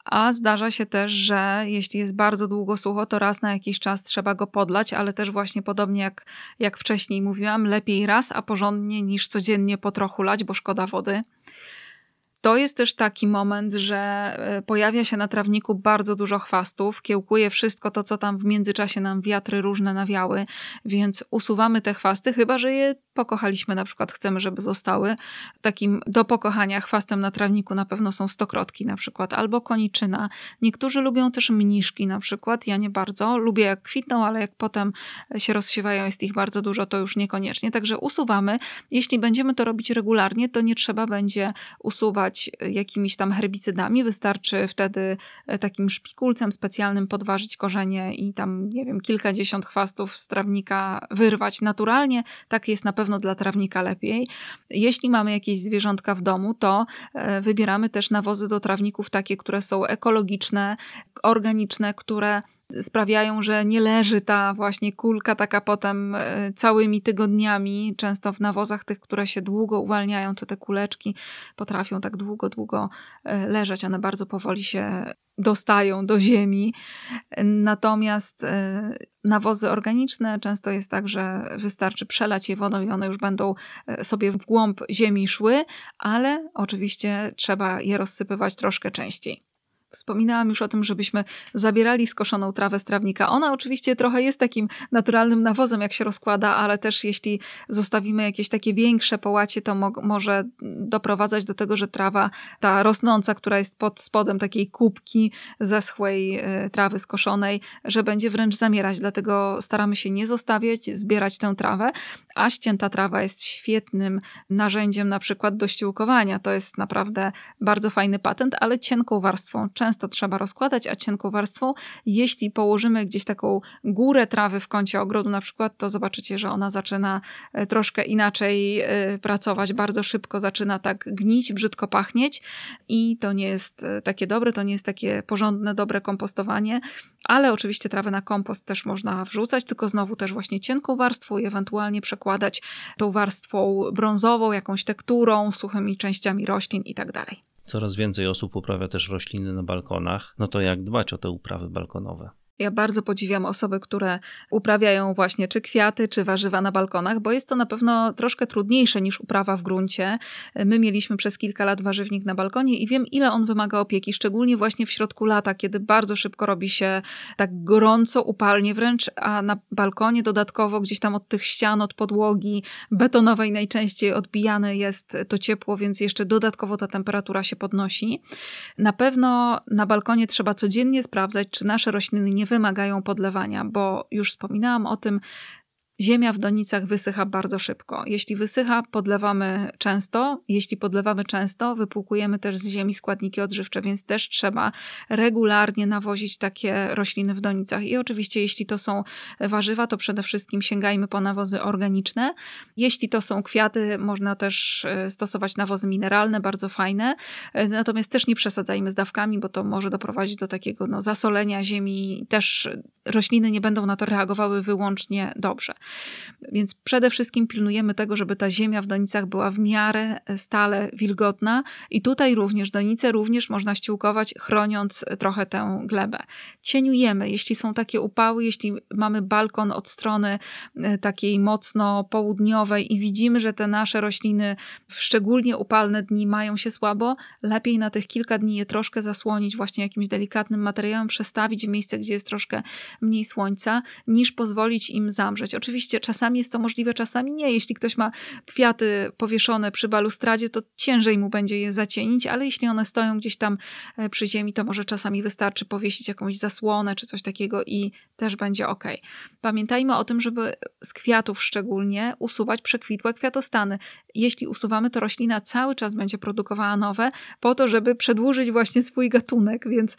a zdarza się też, że jeśli jest bardzo długo sucho, to raz na jakiś czas trzeba go podlać, ale też właśnie podobnie jak, jak wcześniej mówiłam, lepiej raz, a porządnie niż codziennie po trochu lać, bo szkoda wody. To jest też taki moment, że e, pojawia się na trawniku bardzo dużo chwastów, kiełkuje wszystko to, co tam w międzyczasie nam wiatry różne nawiały, więc usuwamy te chwasty, chyba że je pokochaliśmy, na przykład chcemy, żeby zostały. Takim do pokochania chwastem na trawniku na pewno są stokrotki na przykład, albo koniczyna. Niektórzy lubią też mniszki na przykład, ja nie bardzo. Lubię jak kwitną, ale jak potem się rozsiewają, jest ich bardzo dużo, to już niekoniecznie. Także usuwamy. Jeśli będziemy to robić regularnie, to nie trzeba będzie usuwać jakimiś tam herbicydami. Wystarczy wtedy takim szpikulcem specjalnym podważyć korzenie i tam, nie wiem, kilkadziesiąt chwastów z trawnika wyrwać naturalnie. Tak jest na pewno dla trawnika lepiej. Jeśli mamy jakieś zwierzątka w domu, to e, wybieramy też nawozy do trawników takie, które są ekologiczne, organiczne, które sprawiają, że nie leży ta właśnie kulka taka potem e, całymi tygodniami. Często w nawozach tych, które się długo uwalniają, to te kuleczki potrafią tak długo, długo e, leżeć. One bardzo powoli się dostają do ziemi. Natomiast e, nawozy organiczne często jest tak, że wystarczy przelać je wodą i one już będą sobie w głąb ziemi szły, ale oczywiście trzeba je rozsypywać troszkę częściej. Wspominałam już o tym, żebyśmy zabierali skoszoną trawę z trawnika. Ona oczywiście trochę jest takim naturalnym nawozem, jak się rozkłada, ale też jeśli zostawimy jakieś takie większe połacie, to mo może doprowadzać do tego, że trawa, ta rosnąca, która jest pod spodem takiej kubki zeschłej y, trawy skoszonej, że będzie wręcz zamierać. Dlatego staramy się nie zostawiać, zbierać tę trawę, a ścięta trawa jest świetnym narzędziem na przykład do ściółkowania. To jest naprawdę bardzo fajny patent, ale cienką warstwą często trzeba rozkładać, a cienką warstwą. Jeśli położymy gdzieś taką górę trawy w kącie ogrodu na przykład, to zobaczycie, że ona zaczyna e, troszkę inaczej e, pracować, bardzo szybko zaczyna tak gnić, brzydko pachnieć i to nie jest e, takie dobre, to nie jest takie porządne, dobre kompostowanie, ale oczywiście trawę na kompost też można wrzucać, tylko znowu też właśnie cienką warstwą i ewentualnie przekładać tą warstwą brązową, jakąś tekturą, suchymi częściami roślin i tak dalej. Coraz więcej osób uprawia też rośliny na balkonach. No to jak dbać o te uprawy balkonowe? Ja bardzo podziwiam osoby, które uprawiają właśnie czy kwiaty, czy warzywa na balkonach, bo jest to na pewno troszkę trudniejsze niż uprawa w gruncie. My mieliśmy przez kilka lat warzywnik na balkonie i wiem, ile on wymaga opieki, szczególnie właśnie w środku lata, kiedy bardzo szybko robi się tak gorąco, upalnie wręcz, a na balkonie dodatkowo gdzieś tam od tych ścian, od podłogi betonowej najczęściej odbijane jest to ciepło, więc jeszcze dodatkowo ta temperatura się podnosi. Na pewno na balkonie trzeba codziennie sprawdzać, czy nasze rośliny nie wymagają podlewania, bo już wspominałam o tym, Ziemia w donicach wysycha bardzo szybko. Jeśli wysycha, podlewamy często. Jeśli podlewamy często, wypłukujemy też z ziemi składniki odżywcze, więc też trzeba regularnie nawozić takie rośliny w donicach. I oczywiście, jeśli to są warzywa, to przede wszystkim sięgajmy po nawozy organiczne. Jeśli to są kwiaty, można też e, stosować nawozy mineralne, bardzo fajne. E, natomiast też nie przesadzajmy z dawkami, bo to może doprowadzić do takiego no, zasolenia ziemi. Też rośliny nie będą na to reagowały wyłącznie dobrze. Więc przede wszystkim pilnujemy tego, żeby ta ziemia w donicach była w miarę stale wilgotna i tutaj również donice również można ściółkować, chroniąc trochę tę glebę. Cieniujemy, jeśli są takie upały, jeśli mamy balkon od strony e, takiej mocno południowej i widzimy, że te nasze rośliny w szczególnie upalne dni mają się słabo, lepiej na tych kilka dni je troszkę zasłonić właśnie jakimś delikatnym materiałem, przestawić w miejsce, gdzie jest troszkę mniej słońca, niż pozwolić im zamrzeć. Oczywiście czasami jest to możliwe, czasami nie. Jeśli ktoś ma kwiaty powieszone przy balustradzie, to ciężej mu będzie je zacienić, ale jeśli one stoją gdzieś tam e, przy ziemi, to może czasami wystarczy powiesić jakąś zasłonę czy coś takiego i też będzie ok. Pamiętajmy o tym, żeby z kwiatów szczególnie usuwać przekwitłe kwiatostany. Jeśli usuwamy, to roślina cały czas będzie produkowała nowe, po to, żeby przedłużyć właśnie swój gatunek, więc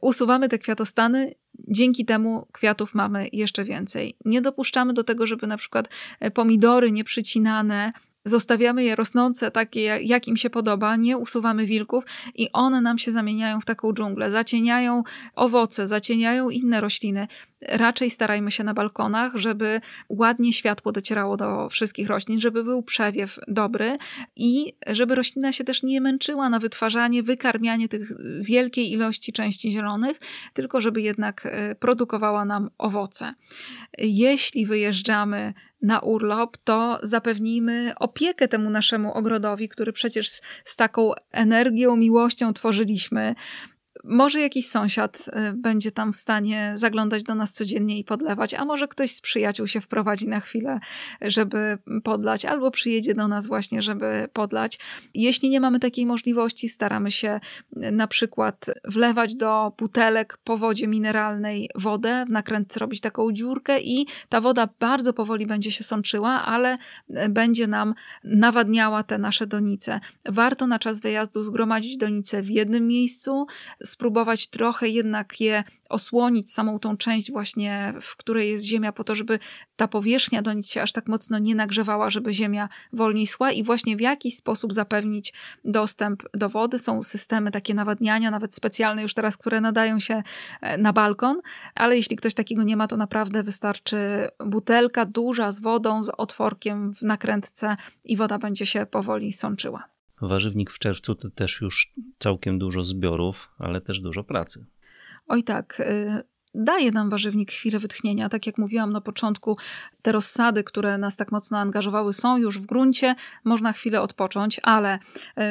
usuwamy te kwiatostany Dzięki temu kwiatów mamy jeszcze więcej. Nie dopuszczamy do tego, żeby na przykład e, pomidory nieprzycinane Zostawiamy je rosnące takie, jak im się podoba, nie usuwamy wilków i one nam się zamieniają w taką dżunglę. Zacieniają owoce, zacieniają inne rośliny. Raczej starajmy się na balkonach, żeby ładnie światło docierało do wszystkich roślin, żeby był przewiew dobry i żeby roślina się też nie męczyła na wytwarzanie, wykarmianie tych wielkiej ilości części zielonych, tylko żeby jednak e, produkowała nam owoce. Jeśli wyjeżdżamy na urlop, to zapewnijmy opiekę temu naszemu ogrodowi, który przecież z, z taką energią, miłością tworzyliśmy może jakiś sąsiad y, będzie tam w stanie zaglądać do nas codziennie i podlewać, a może ktoś z przyjaciół się wprowadzi na chwilę, żeby podlać, albo przyjedzie do nas właśnie, żeby podlać. Jeśli nie mamy takiej możliwości, staramy się y, na przykład wlewać do butelek po wodzie mineralnej wodę, w nakrętce robić taką dziurkę i ta woda bardzo powoli będzie się sączyła, ale y, będzie nam nawadniała te nasze donice. Warto na czas wyjazdu zgromadzić donice w jednym miejscu, spróbować trochę jednak je osłonić, samą tą część właśnie, w której jest ziemia, po to, żeby ta powierzchnia do nic się aż tak mocno nie nagrzewała, żeby ziemia wolniej i właśnie w jakiś sposób zapewnić dostęp do wody. Są systemy takie nawadniania, nawet specjalne już teraz, które nadają się e, na balkon, ale jeśli ktoś takiego nie ma, to naprawdę wystarczy butelka duża z wodą, z otworkiem w nakrętce i woda będzie się powoli sączyła. Warzywnik w czerwcu to też już całkiem dużo zbiorów, ale też dużo pracy. Oj tak, y, daje nam warzywnik chwilę wytchnienia. Tak jak mówiłam na początku, te rozsady, które nas tak mocno angażowały, są już w gruncie, można chwilę odpocząć, ale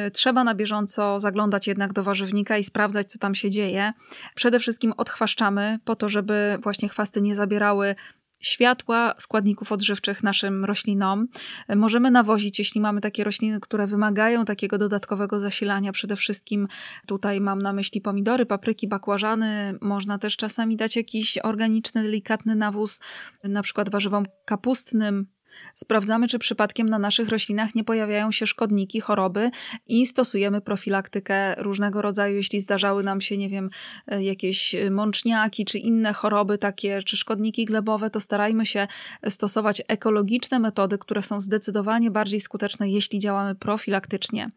y, trzeba na bieżąco zaglądać jednak do warzywnika i sprawdzać, co tam się dzieje. Przede wszystkim odchwaszczamy po to, żeby właśnie chwasty nie zabierały światła, składników odżywczych naszym roślinom. Możemy nawozić, jeśli mamy takie rośliny, które wymagają takiego dodatkowego zasilania. Przede wszystkim tutaj mam na myśli pomidory, papryki, bakłażany. Można też czasami dać jakiś organiczny, delikatny nawóz, na przykład warzywom kapustnym, Sprawdzamy, czy przypadkiem na naszych roślinach nie pojawiają się szkodniki, choroby i stosujemy profilaktykę różnego rodzaju, jeśli zdarzały nam się, nie wiem, e, jakieś mączniaki czy inne choroby takie, czy szkodniki glebowe, to starajmy się stosować ekologiczne metody, które są zdecydowanie bardziej skuteczne, jeśli działamy profilaktycznie.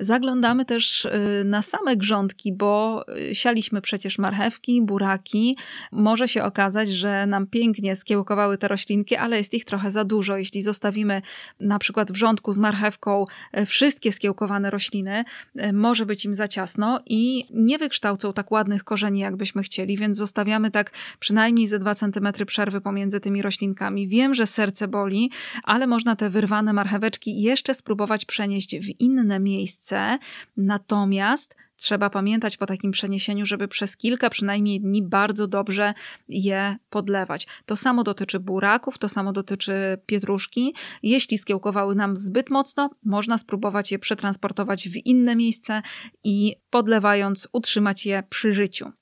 Zaglądamy też y, na same grządki, bo y, sialiśmy przecież marchewki, buraki. Może się okazać, że nam pięknie skiełkowały te roślinki, ale jest ich trochę za dużo. Jeśli zostawimy na przykład w rządku z marchewką y, wszystkie skiełkowane rośliny, może być im za ciasno i nie wykształcą tak ładnych korzeni, jakbyśmy chcieli, więc zostawiamy tak przynajmniej ze 2 cm przerwy pomiędzy tymi roślinkami. Wiem, że serce boli, ale można te wyrwane marcheweczki jeszcze spróbować przenieść w inne miejsce miejsce, natomiast trzeba pamiętać po takim przeniesieniu, żeby przez kilka przynajmniej dni bardzo dobrze je podlewać. To samo dotyczy buraków, to samo dotyczy pietruszki. Jeśli skiełkowały nam zbyt mocno, można spróbować je przetransportować w inne miejsce i podlewając utrzymać je przy życiu.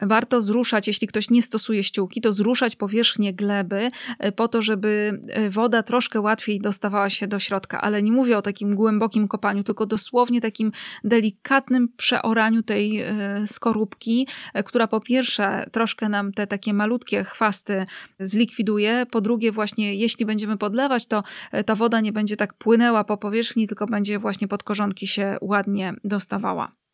Warto zruszać, jeśli ktoś nie stosuje ściółki, to zruszać powierzchnię gleby e, po to, żeby e, woda troszkę łatwiej dostawała się do środka. Ale nie mówię o takim głębokim kopaniu, tylko dosłownie takim delikatnym przeoraniu tej e, skorupki, która po pierwsze troszkę nam te takie malutkie chwasty zlikwiduje, po drugie właśnie jeśli będziemy podlewać, to ta woda nie będzie tak płynęła po powierzchni, tylko będzie właśnie pod korzonki się ładnie dostawała.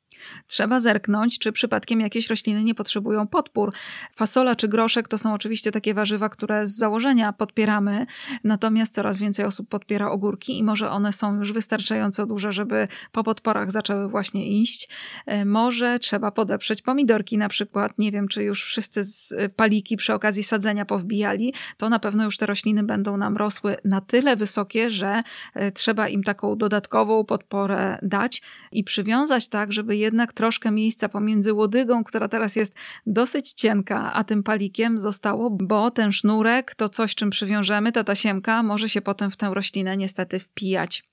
Trzeba zerknąć, czy przypadkiem jakieś rośliny nie potrzebują podpór. Fasola czy groszek to są oczywiście takie warzywa, które z założenia podpieramy, natomiast coraz więcej osób podpiera ogórki i może one są już wystarczająco duże, żeby po podporach zaczęły właśnie iść. E, może trzeba podeprzeć pomidorki na przykład. Nie wiem, czy już wszyscy z e, paliki przy okazji sadzenia powbijali, to na pewno już te rośliny będą nam rosły na tyle wysokie, że e, trzeba im taką dodatkową podporę dać i przywiązać tak, żeby je jednak troszkę miejsca pomiędzy łodygą, która teraz jest dosyć cienka, a tym palikiem zostało, bo ten sznurek to coś, czym przywiążemy, ta tasiemka może się potem w tę roślinę niestety wpijać.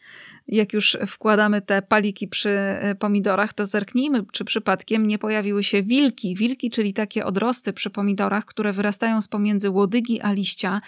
Jak już wkładamy te paliki przy e, pomidorach, to zerknijmy, czy przypadkiem nie pojawiły się wilki. Wilki, czyli takie odrosty przy pomidorach, które wyrastają z pomiędzy łodygi a liścia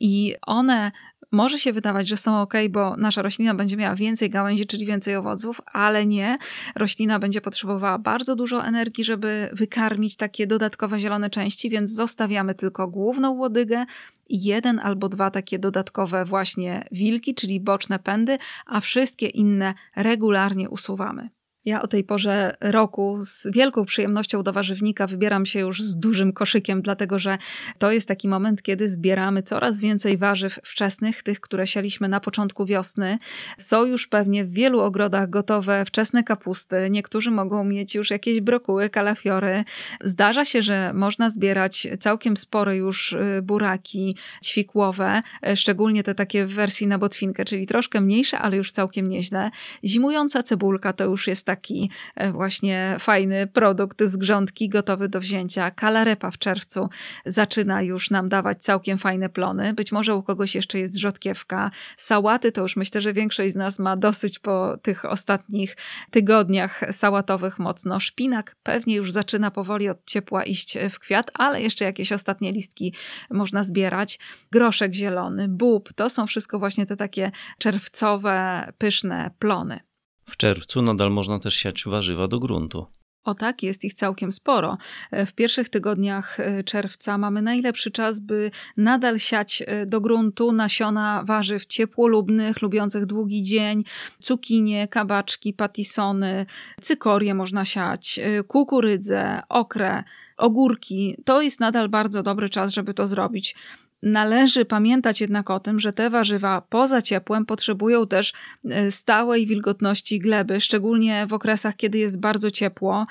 i one może się wydawać, że są ok, bo nasza roślina będzie miała więcej gałęzi, czyli więcej owoców, ale nie. Roślina będzie potrzebowała bardzo dużo energii, żeby wykarmić takie dodatkowe zielone części, więc zostawiamy tylko główną łodygę, jeden albo dwa takie dodatkowe właśnie wilki, czyli boczne pędy, a wszystkie inne regularnie usuwamy. Ja o tej porze roku z wielką przyjemnością do warzywnika wybieram się już z dużym koszykiem, dlatego że to jest taki moment, kiedy zbieramy coraz więcej warzyw wczesnych, tych, które sialiśmy na początku wiosny. Są już pewnie w wielu ogrodach gotowe wczesne kapusty. Niektórzy mogą mieć już jakieś brokuły, kalafiory. Zdarza się, że można zbierać całkiem spore już y, buraki ćwikłowe, y, szczególnie te takie w wersji na botwinkę, czyli troszkę mniejsze, ale już całkiem nieźle. Zimująca cebulka to już jest taki e, właśnie fajny produkt z grządki, gotowy do wzięcia. Kalarepa w czerwcu zaczyna już nam dawać całkiem fajne plony. Być może u kogoś jeszcze jest rzodkiewka. Sałaty to już myślę, że większość z nas ma dosyć po tych ostatnich tygodniach sałatowych mocno. Szpinak pewnie już zaczyna powoli od ciepła iść w kwiat, ale jeszcze jakieś ostatnie listki można zbierać. Groszek zielony, bób, to są wszystko właśnie te takie czerwcowe, pyszne plony. W czerwcu nadal można też siać warzywa do gruntu. O tak, jest ich całkiem sporo. W pierwszych tygodniach e, czerwca mamy najlepszy czas, by nadal siać e, do gruntu nasiona warzyw ciepłolubnych, lubiących długi dzień, cukinie, kabaczki, patisony, cykorie można siać, e, kukurydzę, okrę, ogórki. To jest nadal bardzo dobry czas, żeby to zrobić. Należy pamiętać jednak o tym, że te warzywa poza ciepłem potrzebują też e, stałej wilgotności gleby, szczególnie w okresach, kiedy jest bardzo ciepło.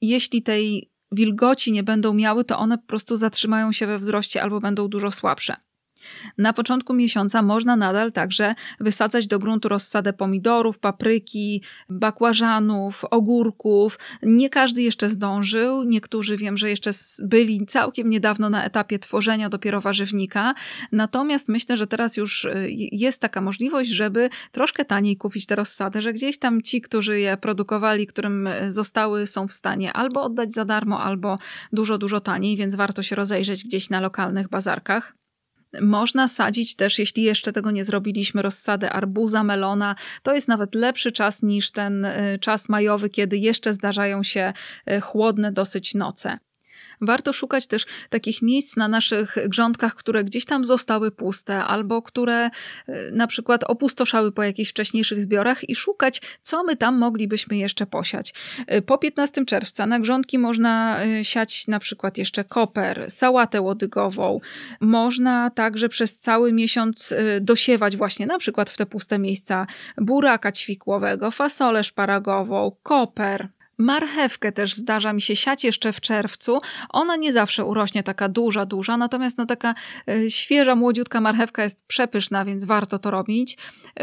Jeśli tej wilgoci nie będą miały, to one po prostu zatrzymają się we wzroście albo będą dużo słabsze. Na początku miesiąca można nadal także wysadzać do gruntu rozsadę pomidorów, papryki, bakłażanów, ogórków. Nie każdy jeszcze zdążył. Niektórzy wiem, że jeszcze byli całkiem niedawno na etapie tworzenia dopiero warzywnika. Natomiast myślę, że teraz już y, jest taka możliwość, żeby troszkę taniej kupić te rozsady, że gdzieś tam ci, którzy je produkowali, którym y, zostały, są w stanie albo oddać za darmo, albo dużo, dużo taniej, więc warto się rozejrzeć gdzieś na lokalnych bazarkach. Można sadzić też, jeśli jeszcze tego nie zrobiliśmy, rozsadę arbuza, melona. To jest nawet lepszy czas niż ten y, czas majowy, kiedy jeszcze zdarzają się y, chłodne dosyć noce. Warto szukać też takich miejsc na naszych grządkach, które gdzieś tam zostały puste albo które e, na przykład opustoszały po jakichś wcześniejszych zbiorach i szukać, co my tam moglibyśmy jeszcze posiać. E, po 15 czerwca na grządki można e, siać na przykład jeszcze koper, sałatę łodygową. Można także przez cały miesiąc dosiewać właśnie na przykład w te puste miejsca buraka ćwikłowego, fasolę szparagową, koper, Marchewkę też zdarza mi się siać jeszcze w czerwcu. Ona nie zawsze urośnie taka duża, duża, natomiast no taka y, świeża, młodziutka marchewka jest przepyszna, więc warto to robić.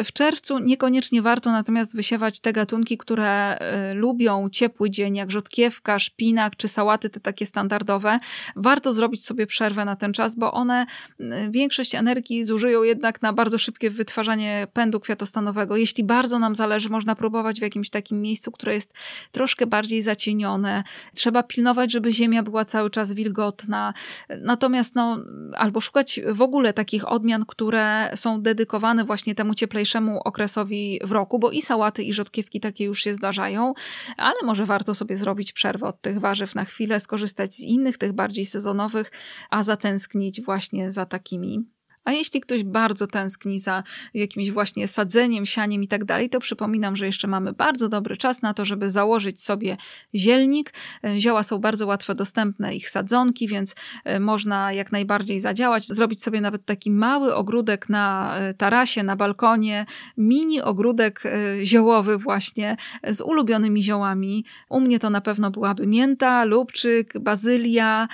W czerwcu niekoniecznie warto natomiast wysiewać te gatunki, które y, lubią ciepły dzień, jak rzodkiewka, szpinak czy sałaty te takie standardowe. Warto zrobić sobie przerwę na ten czas, bo one y, większość energii zużyją jednak na bardzo szybkie wytwarzanie pędu kwiatostanowego. Jeśli bardzo nam zależy, można próbować w jakimś takim miejscu, które jest troszkę troszkę bardziej zacienione. Trzeba pilnować, żeby ziemia była cały czas wilgotna. Natomiast no, albo szukać w ogóle takich odmian, które są dedykowane właśnie temu cieplejszemu okresowi w roku, bo i sałaty, i rzodkiewki takie już się zdarzają, ale może warto sobie zrobić przerwę od tych warzyw na chwilę, skorzystać z innych, tych bardziej sezonowych, a zatęsknić właśnie za takimi a jeśli ktoś bardzo tęskni za jakimś właśnie sadzeniem, sianiem i tak dalej, to przypominam, że jeszcze mamy bardzo dobry czas na to, żeby założyć sobie zielnik. E, zioła są bardzo łatwo dostępne, ich sadzonki, więc e, można jak najbardziej zadziałać. Zrobić sobie nawet taki mały ogródek na e, tarasie, na balkonie, mini ogródek ziołowy właśnie z ulubionymi ziołami. U mnie to na pewno byłaby mięta, lubczyk, bazylia,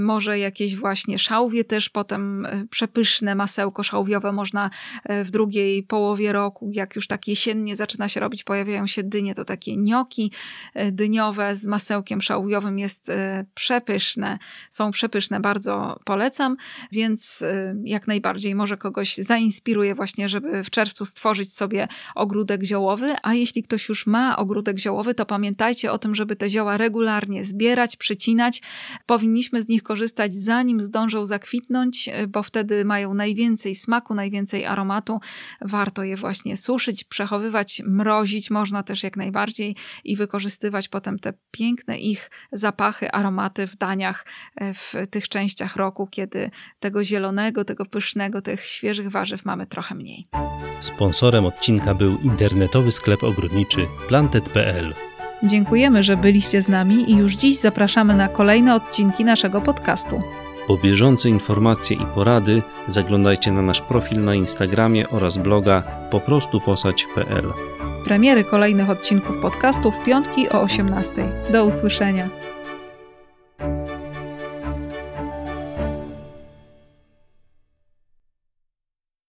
może jakieś właśnie szałwie też potem przepyszne masełko szałwiowe można e, w drugiej połowie roku, jak już tak jesiennie zaczyna się robić, pojawiają się dynie, to takie nioki e, dyniowe z masełkiem szałwiowym jest e, przepyszne. Są przepyszne, bardzo polecam, więc jak najbardziej może kogoś zainspiruje właśnie, żeby w czerwcu stworzyć sobie ogródek ziołowy, a jeśli ktoś już ma ogródek ziołowy, to pamiętajcie o tym, żeby te zioła regularnie zbierać, przycinać. Powinniśmy z nich korzystać zanim zdążą zakwitnąć, bo wtedy mają najwięcej smaku, najwięcej aromatu. Warto je właśnie suszyć, przechowywać, mrozić można też jak najbardziej i wykorzystywać potem te piękne ich zapachy, aromaty w daniach e, w tych częściach roku, kiedy tego zielonego, tego pysznego, tych świeżych warzyw mamy trochę mniej. Sponsorem odcinka był internetowy sklep ogrodniczy plantet.pl Dziękujemy, że byliście z nami i już dziś zapraszamy na kolejne odcinki naszego podcastu. Po bieżące informacje i porady zaglądajcie na nasz profil na Instagramie oraz bloga poprostupostać.pl. Premiery kolejnych odcinków podcastu w piątki o 18. Do usłyszenia.